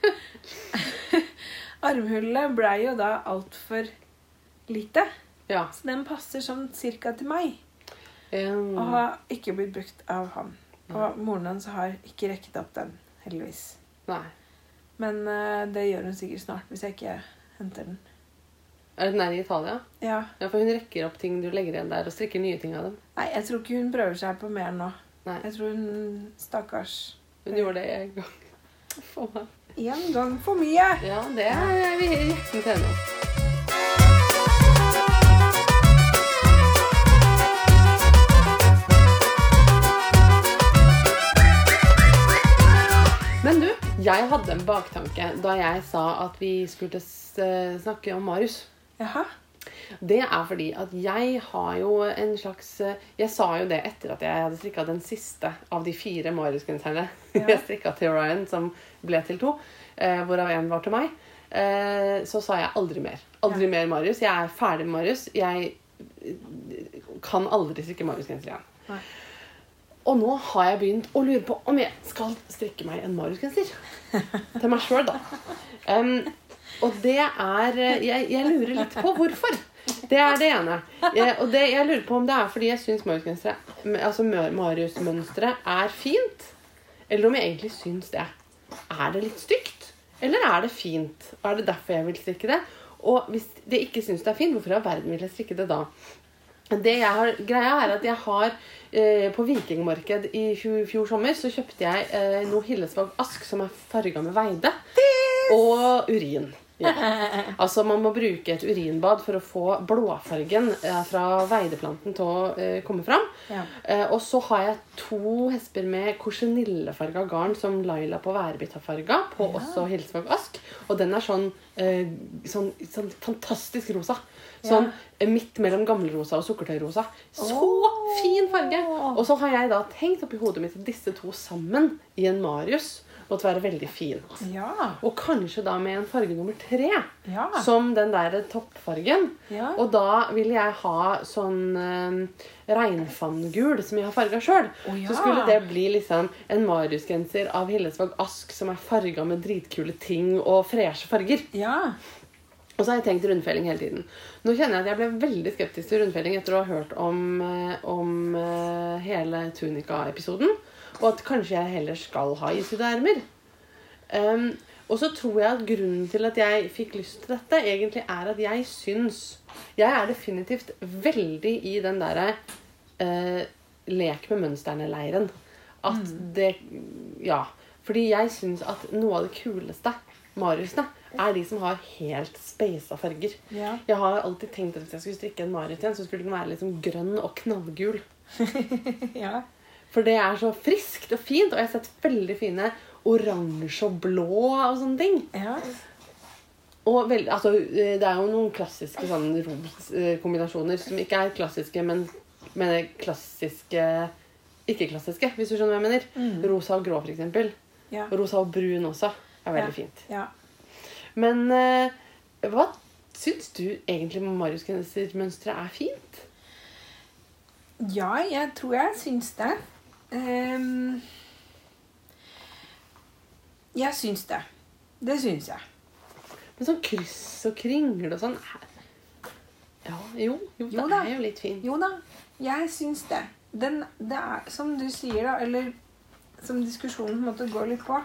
Armhullet blei jo da altfor lite. ja. Så den passer sånn cirka til meg. Um, Og har ikke blitt brukt av han. Og moren hans har ikke rekket opp den, heldigvis. nei. Men uh, det gjør hun sikkert snart, hvis jeg ikke henter den. Er den er i Italia? Ja. Ja, for hun rekker opp ting du legger igjen der, og strikker nye ting av dem. Nei, jeg tror ikke hun prøver seg på mer nå. Nei, Jeg tror hun Stakkars. hun gjorde det en gang. For meg. Én gang for mye! Ja, det er vi hjertens enige om. Men du, jeg hadde en baktanke da jeg sa at vi skulle eh, snakke om Marius. Jaha. Det er fordi at jeg har jo en slags eh, Jeg sa jo det etter at jeg hadde strikka den siste av de fire Marius-genserne. Ja. Jeg strikka til Ryan, som ble til to, eh, hvorav én var til meg. Eh, så sa jeg aldri mer. Aldri mer Marius. Jeg er ferdig med Marius. Jeg eh, kan aldri strikke Marius-genser igjen. Nei. Og nå har jeg begynt å lure på om jeg skal strikke meg en Marius-genser. Til meg sjøl, da. Um, og det er eh, jeg, jeg lurer litt på hvorfor. Det er det ene. Jeg, og det, jeg lurer på om det er fordi jeg syns Marius-gensere Altså Marius-mønsteret er fint. Eller om jeg egentlig syns det. Er det litt stygt? Eller er det fint? Er det derfor jeg vil strikke det? Og hvis det ikke syns det er fint, hvorfor i all verden vil jeg strikke det da? Det jeg har, greia er at jeg har eh, På Vikingmarked i fjor, fjor sommer så kjøpte jeg eh, noe Hillesvåg Ask som er farga med veide. Og urin. Ja. Altså Man må bruke et urinbad for å få blåfargen eh, fra veideplanten til å eh, komme fram. Ja. Eh, og så har jeg to hesper med korsenillefarga garn som Laila på Værbit har farga. På også Hillesvåg Ask. Og den er sånn, eh, sånn, sånn fantastisk rosa. Sånn midt mellom gammelrosa og sukkertøyrosa. Så fin farge! Og så har jeg da tenkt oppi hodet mitt disse to sammen i en Marius måtte være veldig fint. Ja. Og kanskje da med en farge nummer tre. Ja. Som den der toppfargen. Ja. Og da ville jeg ha sånn eh, regnfanngul som jeg har farga sjøl. Oh. Så skulle det bli liksom en Marius-genser av Hillesvåg Ask som er farga med dritkule ting og freshe farger. ja. Og så har jeg tenkt rundfelling hele tiden. Nå kjenner jeg at jeg ble veldig skeptisk til rundfelling etter å ha hørt om, eh, om eh, hele Tunica-episoden. Og at kanskje jeg heller skal ha isydde ermer. Um, og så tror jeg at grunnen til at jeg fikk lyst til dette, egentlig er at jeg syns Jeg er definitivt veldig i den derre uh, lek med mønsterne-leiren. At det Ja. Fordi jeg syns at noe av det kuleste Mariusene er de som har helt speisa farger. Ja. Jeg har alltid tenkt at hvis jeg skulle strikke en Marius igjen, så skulle den være liksom grønn og knallgul. ja. For det er så friskt og fint, og jeg har sett veldig fine oransje og blå og sånne ting. ja. Og vel, altså, eh, det er jo noen klassiske sånn ros-kombinasjoner som ikke er klassiske, men, men klassiske Ikke-klassiske, hvis du skjønner hva jeg mener. Mm. Rosa og grå, eksempel. Ja. Rosa og brun også er veldig Ja. fint. ja. Men uh, hva syns du egentlig Marius gensermønsteret er fint? Ja, jeg tror jeg syns det. Ehm, jeg syns det. Det syns jeg. Men sånn kryss og kringle og sånn er- Ja, jo, jo, det da. er jo litt fint. Jo da, jeg syns det. Den, det er som du sier, da, eller som diskusjonen på en måte går litt på,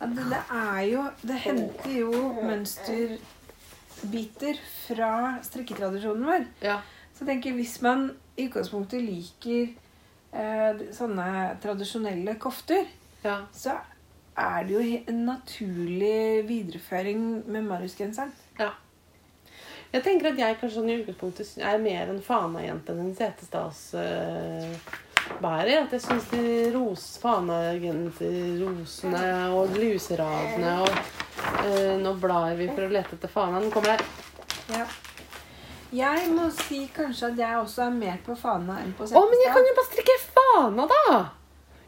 at det, det er jo Det henter jo mønsterbiter fra strikketradisjonen vår. Ja. Så jeg tenker hvis man i utgangspunktet liker eh, sånne tradisjonelle kofter, ja. så er det jo en naturlig videreføring med Marius-genseren. ja. Jeg tenker at jeg kanskje sånn i utgangspunktet er mer en Fana-jente enn en Setesdalsbærer. at jeg syns de ros, Fana-genser-rosene og luseradene og eh, Nå blar vi for å lete etter Fana. Den kommer der. Ja. Jeg må si kanskje at jeg også er mer på Fana enn på Å, men jeg kan jo bare strikke Fana, da!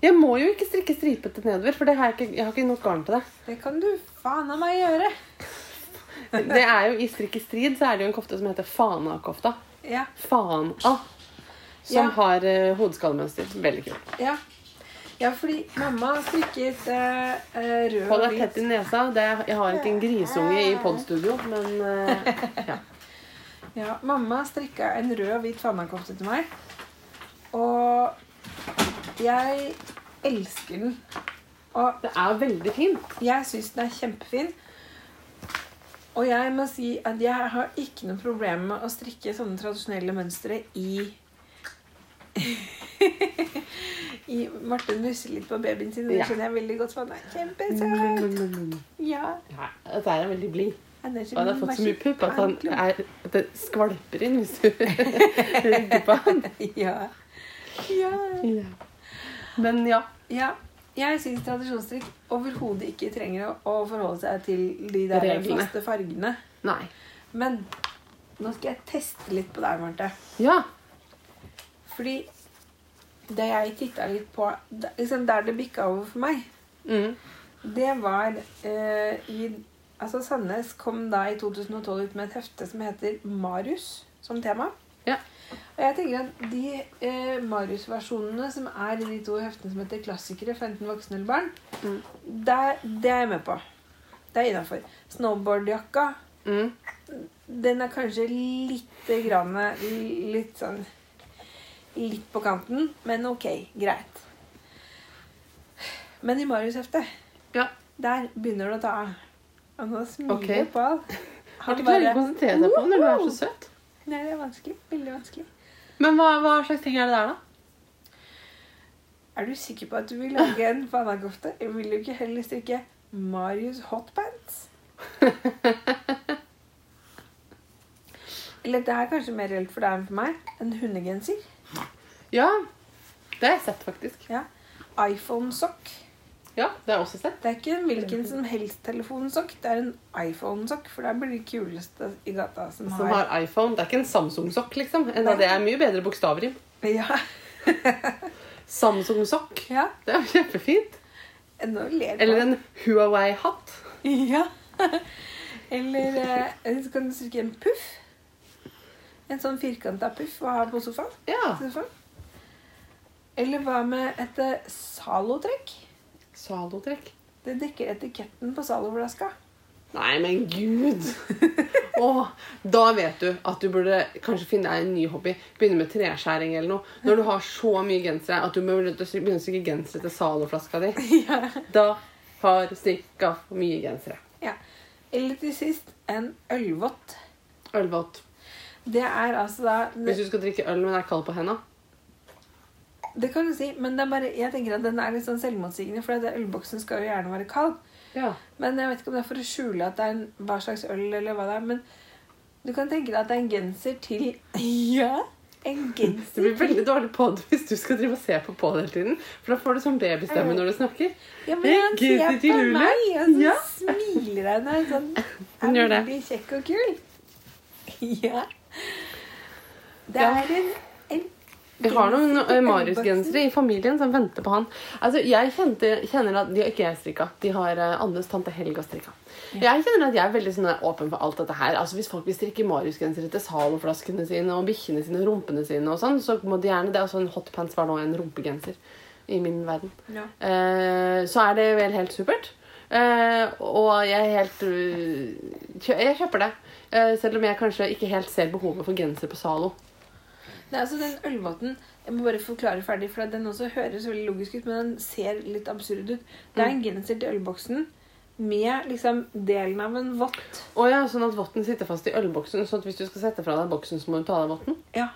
Jeg må jo ikke strikke stripete nedover, for det har jeg, ikke, jeg har ikke nok garn til det. Det kan du fana meg gjøre. Det er jo I strikk i strid så er det jo en kofte som heter Fana-kofta. Ja, Fana. Som Ja. har uh, hodeskallemønster. Veldig kult. ja. ja fordi mamma strikket uh, rød og hvit. Hold deg tett i nesa. Det, jeg har ikke en grisunge i podstudio, men uh, ja. Ja, mamma strikka en rød og hvit fanakofte til meg. Og jeg elsker den. Og Det er veldig fint. jeg syns den er kjempefin. Og jeg må si at jeg har ikke noe problem med å strikke sånne tradisjonelle mønstre i I Marte nusser litt på babyen sin, og det skjønner jeg veldig godt. For han er kjempesøt. Ja, Ja, Dette er veldig blid. Han har fått så mye pupp at, han er, det skvalper inn hvis du rygger på han. Ja. ja. Ja. Men ja. Ja, jeg syns tradisjonsstrikk overhodet ikke trenger å forholde seg til de der Reglene. faste fargene. Nei. Men nå skal jeg teste litt på deg, Marte. Ja. Fordi det jeg titta litt på liksom Der det bikka over for meg, Mm. det var eh, i Altså Sandnes kom da i 2012 ut med et hefte som heter Marius som tema. Ja. Og jeg tenker at de eh, Marius-versjonene som er i de to heftene som heter Klassikere for enten voksne eller barn, Mm. det, det er jeg med på. Det er innafor. Snowboardjakka, Mm. den er kanskje lite grann Litt sånn Litt på kanten, men ok, greit. Men i Marius-heftet, Ja. der begynner det å ta av. Og nå smiler okay. Pål. Han klarer ikke å konsentrere deg på når du er så søt. Nei, det er vanskelig. Veldig vanskelig. Men hva, hva slags ting er det der, da? Er du sikker på at du vil lage en fanakofte? Jeg vil du ikke heller strikke Marius hotpants? Eller det er kanskje mer reelt for deg enn for meg. En hundegenser. Ja. Det har jeg sett, faktisk. Ja. iPhone-sokk. Ja, det er også sett. Det er ikke en hvilken som helst telefonsokk. Det er en iPhone-sokk, for det blir det kuleste i gata som, Som har har iPhone. Det er ikke en Samsung-sokk, liksom. av det er mye bedre bokstavrim. Ja. Samsung-sokk. ja. Det er kjempefint. Nå ler Eller en Huawei-hatt. Ja. Eller eh, så kan du strikke en puff. En sånn firkanta puff å ha på sofaen. Ja. sofaen. Eller hva med et eh, Zalo-trekk? Det dekker etiketten på Zalo-flaska. Nei, men gud! Åh, da vet du at du burde kanskje finne deg en ny hobby. Begynne med treskjæring eller noe. Når du har så mye gensere at du må begynne å strikke gensere til Zalo-flaska di. ja. Da har du strikka for mye gensere. ja. Eller til sist en ølvott. Ølvott. Det er altså da Hvis du skal drikke øl, men er kald på henda. Det kan du si, men det er bare, jeg tenker at den er litt sånn selvmotsigende, for ølboksen skal jo gjerne være kald. Ja. Men jeg vet ikke om det er for å skjule at det er en, hva slags øl eller hva det er. Men du kan tenke deg at det er en genser til Ja, en genser Det blir veldig dårlig pod hvis du skal drive og se på pod hele tiden. For da får du sånn babystemme når du snakker. Ja, men han ser på meg, og så Ja. smiler han og sånn Han Er det. veldig kjekk og kul. Ja. Det er en, en Vi har noen eh, Marius-gensere i familien som venter på han. Altså, Jeg kjente, kjenner at De har ikke jeg strikka. De har uh, Annes tante Helga strikka. Jeg kjenner at jeg er veldig sånn, åpen for alt dette her. Altså, Hvis folk vil strikke Marius-gensere til Zalo-flaskene sine og bikkjene sine og rumpene sine, og sånn, så må de gjerne det. Altså, En hotpants var nå en rumpegenser i min verden. Ja. Uh, så er det vel helt supert. Uh, og jeg er helt uh, Jeg kjøper det. Eh, selv om jeg kanskje ikke helt ser behovet for genser på Zalo. Det er altså den ølvotten Jeg må bare forklare ferdig, for den også høres veldig logisk ut, men den ser litt absurd ut. Det er en genser til ølboksen med liksom delen av en vott. Å ja, sånn at votten sitter fast i ølboksen. sånn at hvis du skal sette fra deg boksen, så må du ta av deg votten? Ja.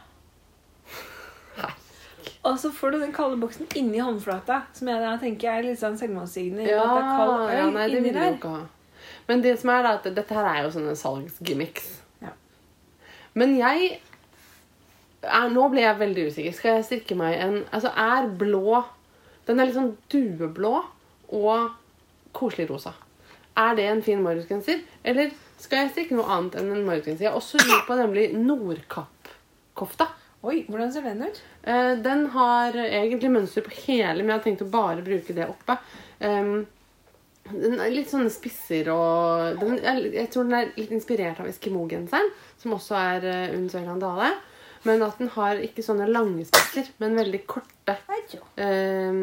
Og så får du den kalde boksen inni håndflata, som jeg da tenker er litt sånn selvmotsigende. Ja, at det er kald øl ja, nei, det inni vil der. ikke ha. Men det som er da, at dette her er jo sånne salgsgimmicks. Ja. Men jeg er, Nå ble jeg veldig usikker. Skal jeg strikke meg en Altså, er blå Den er litt sånn dueblå og koselig rosa. Er det en fin Marius-genser? Eller skal jeg strikke noe annet enn en Marius-genser? Jeg har også lurt på nemlig Nordkapp-kofta. Oi, hvordan ser den ut? Eh, den har egentlig mønster på hele, men jeg har tenkt å bare bruke det oppe. Em, den er litt sånne spisser og den er, Jeg tror den er litt inspirert av Eskimo-genseren, som også er uh, Unn Søyland Dale. Men at den har ikke sånne lange spisser, men veldig korte. Eh,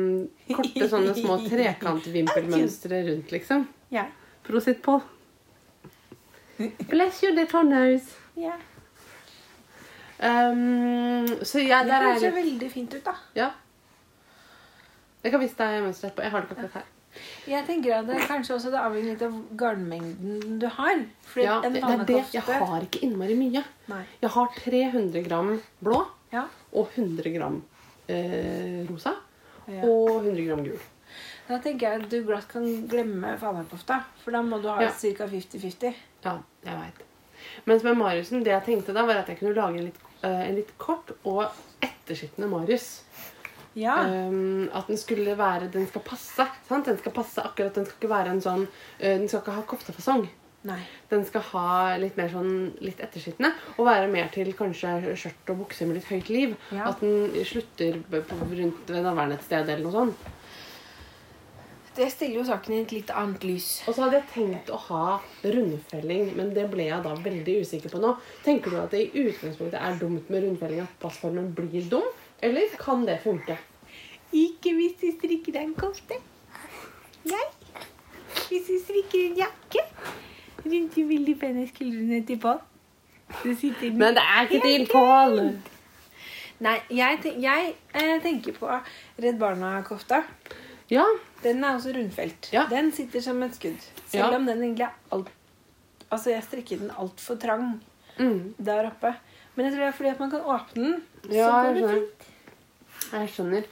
korte sånne små trekantvimpelmønstre rundt, liksom. Ja. Prosit, Pål. Bless you, little nose. ja. Um, så ja, Det er Det ser veldig fint ut, da. Ja. Jeg kan vise deg mønsteret etterpå. Jeg har det akkurat her. Jeg tenker at det kanskje også det avhenger litt av garnmengden du har. Fordi Ja, en det. Jeg har ikke innmari mye. Nei. Jeg har 300 gram blå Ja. og 100 gram eh, rosa. ja. Og 100 gram gul. Da tenker jeg at du glatt kan glemme fanekofta. For da må du ha Ja. ca. 50-50. Ja, jeg veit. Mens med Mariusen, det jeg tenkte da, var at jeg kunne lage en litt, eh, en litt kort og ettersittende Marius. Ja. Um, at den skulle være Den skal passe. Sant? Den skal passe akkurat, den skal ikke være en sånn uh, Den skal ikke ha koftefasong. Nei. Den skal ha litt mer sånn litt ettersittende og være mer til kanskje skjørt og bukse med litt høyt liv. Ja. At den slutter på, rundt ved navlen et sted eller noe sånt. Det stiller jo saken i et litt annet lys. Og så hadde jeg tenkt å ha rundfelling, men det ble jeg da veldig usikker på nå. Tenker du at det i utgangspunktet er dumt med rundfelling, at passformen blir dum? Eller kan det funke? Ikke hvis du strikker deg en kofte. Nei. Hvis du strikker en jakke rundt de veldig pene skuldrene til Pål. Men det er ikke til Pål! Nei, jeg, ten- jeg eh, tenker på Redd Barna-kofta. Ja. Den er også rundfelt. Ja. Den sitter som et skudd. Selv Ja. om den egentlig er alt Altså, jeg strikker den altfor trang Mm. der oppe. Men jeg tror det er fordi at man kan åpne den. Ja, så går det fint. Jeg skjønner.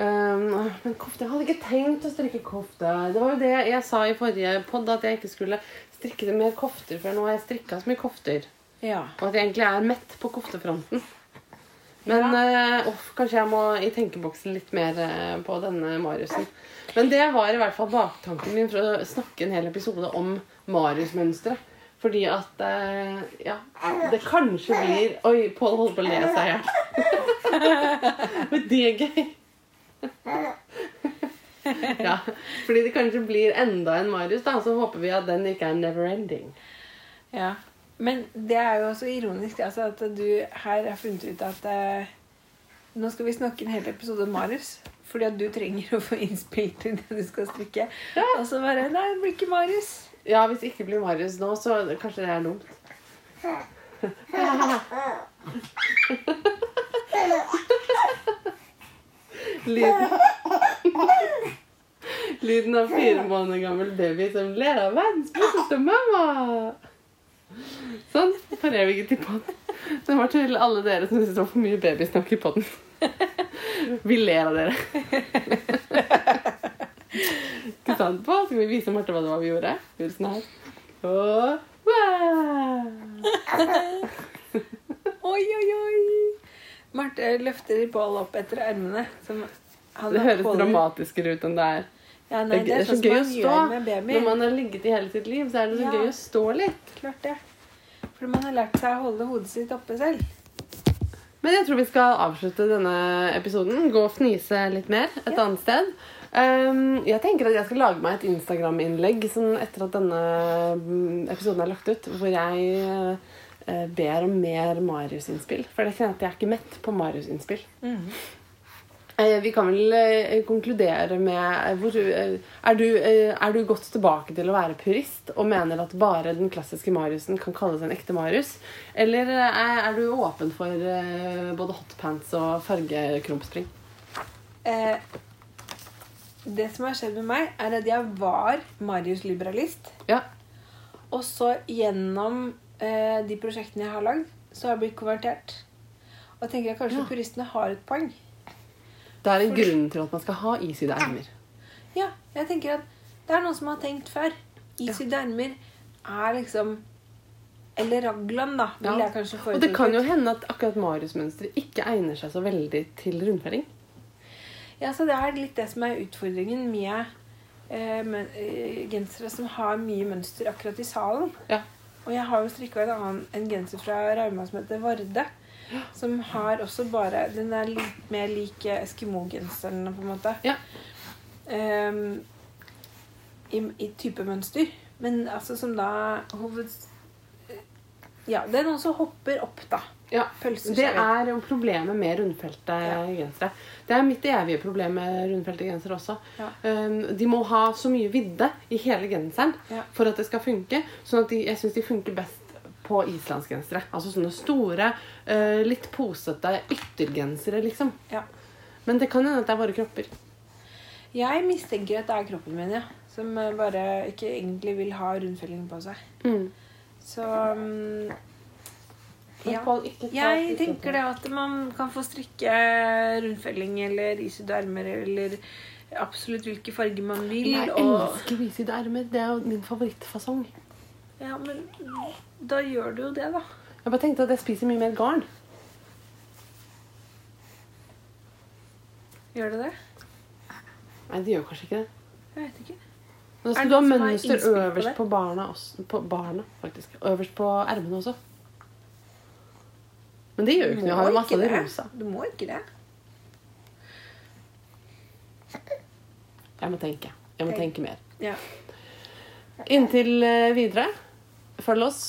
Um, men kofte Jeg hadde ikke tenkt å strikke kofte. Det var jo det jeg sa i forrige podd, at jeg ikke skulle strikke mer kofter, for nå har jeg strikka så mye kofter. Ja. Og at jeg egentlig er mett på koftefronten. Men eh, uff, kanskje jeg må i tenkeboksen litt mer eh, på denne Mariusen. Men det var i hvert fall baktanken min for å snakke en hel episode om Marius-mønsteret. Fordi at eh, Ja, det kanskje blir Oi, Pål holder på å le seg i hjel. Men det er gøy. ja, fordi det kanskje blir enda en Marius, da, så håper vi at den ikke er never ending. Ja. Men det er jo også ironisk altså, at du her har funnet ut at eh, nå skal vi snakke en hel episode om Marius. Fordi at du trenger å få innspill til det du skal strikke. Og så bare Nei, det blir ikke Marius. Ja, hvis det ikke blir Marius nå, så kanskje det er dumt. Lyden Lyden av fire måneder gammel baby som ler av verdens beste mamma. Sånn. Parerer vi ikke til podden. Det var til alle dere som syns det var for mye babysnakk i podden. Vi ler av dere. Ikke sant? På? Skal vi vise Marte hva det var vi gjorde? Vi gjorde sånn her. Og wow! Oi, oi, oi. Marte løfter bål opp etter ermene. Det høres holder- dramatiskere ut enn det er. Ja, nei, Det er så sånn gøy å stå. gjør med baby. Når man har ligget i hele sitt liv, så er det så Ja. gøy å stå litt. Klart det. For man har lært seg å holde hodet sitt oppe selv. Men jeg tror vi skal avslutte denne episoden. Gå og fnise litt mer et Ja. annet sted. Um, jeg tenker at jeg skal lage meg et Instagram-innlegg sånn etter at denne mm, episoden er lagt ut, hvor jeg uh, ber om mer Marius-innspill. For jeg kjenner at jeg er ikke mett på Marius-innspill. Eh, Vi kan vel uh, konkludere med hvor, er, du, er du gått tilbake til å være purist og mener at bare den klassiske Mariusen kan kalles en ekte Marius? Eller er, er du åpen for både hotpants og fargekrumpspring? Eh, det som har skjedd med meg, er at jeg var Marius-liberalist. Ja. Og så gjennom eh, de prosjektene jeg har lagd, så har jeg blitt konvertert. Og jeg tenker at kanskje Ja. puristene har et poeng. Det er en For- grunn til at man skal ha isydde ermer. Ja, jeg tenker at det er noen som har tenkt før. Isydde ermer er liksom Eller raglan, da, vil Ja. jeg kanskje Og det kan jo hende at akkurat Marius-mønsteret ikke egner seg så veldig til rundfelling. Ja, så det er litt det som er utfordringen med eh, eh, gensere som har mye mønster akkurat i salen. Ja. Og jeg har jo strikka en annen en genser fra Rauma som heter Varde. Som har også bare Den er litt mer lik Eskimo-genseren, på en måte. Ja. Um, i, I type mønster. Men altså som da hoved... Ja, den også hopper opp, da. Ja, Det er jo problemet med rundfelte Ja. gensere. Det er mitt evige problem med rundfelte gensere også. Ja. Um, de må ha så mye vidde i hele genseren Ja. for at det skal funke. Sånn at de, jeg syns de funker best på islandsgensere. Altså sånne store, eh, litt posete yttergensere, liksom. Ja. Men det kan hende at det er våre kropper. Jeg mistenker at det er kroppen min, ja. Som bare ikke egentlig vil ha rundfelling på seg. Mm. Så mm, ja. Jeg tenker det at man kan få strikke rundfelling eller isydde ermer eller absolutt hvilke farger man vil. Jeg elsker isydde ermer. Det er jo min favorittfasong. ja, men da gjør du jo det, da. Jeg bare tenkte at jeg spiser mye mer garn. Gjør det det? Nei, det gjør kanskje ikke det. Jeg vet ikke. Nå Er skal du ha mønster øverst på på barna også. På barna, faktisk. Øverst på ermene også. Men det gjør jo ikke noe. Jeg har jo masse av det rosa. Du må ikke det. Jeg må tenke. Jeg må Tenk. tenke mer. Ja. Inntil eh, videre, følg oss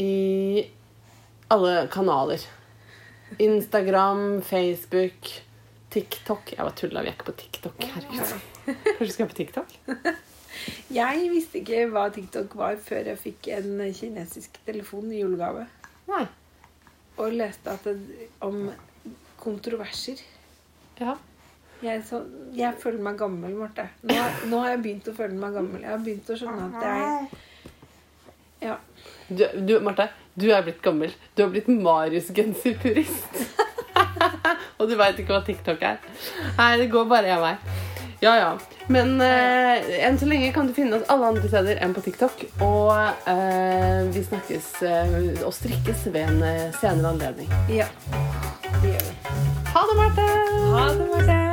i alle kanaler. Instagram, Facebook, TikTok. Jeg var tulla, vi er ikke på TikTok. Herregud. Kanskje vi skal på TikTok? Jeg visste ikke hva TikTok var før jeg fikk en kinesisk telefon i julegave. Nei. Og leste at det, om kontroverser. Ja. Jeg, så, jeg føler meg gammel, Marte. Nå, nå har jeg begynt å føle meg gammel. Jeg har begynt å skjønne at jeg Ja. Du, du, Marte, du er blitt gammel. Du har blitt Marius-genserpurist. Og du veit ikke hva TikTok er. Nei, det går bare jeg vei. Ja, ja. Men eh, enn så lenge kan du finne oss alle andre steder enn på TikTok. Og eh, vi snakkes eh, og strikkes ved en eh, senere anledning. ja. Det gjør vi. Ha det, Marte! Ha det, Marte.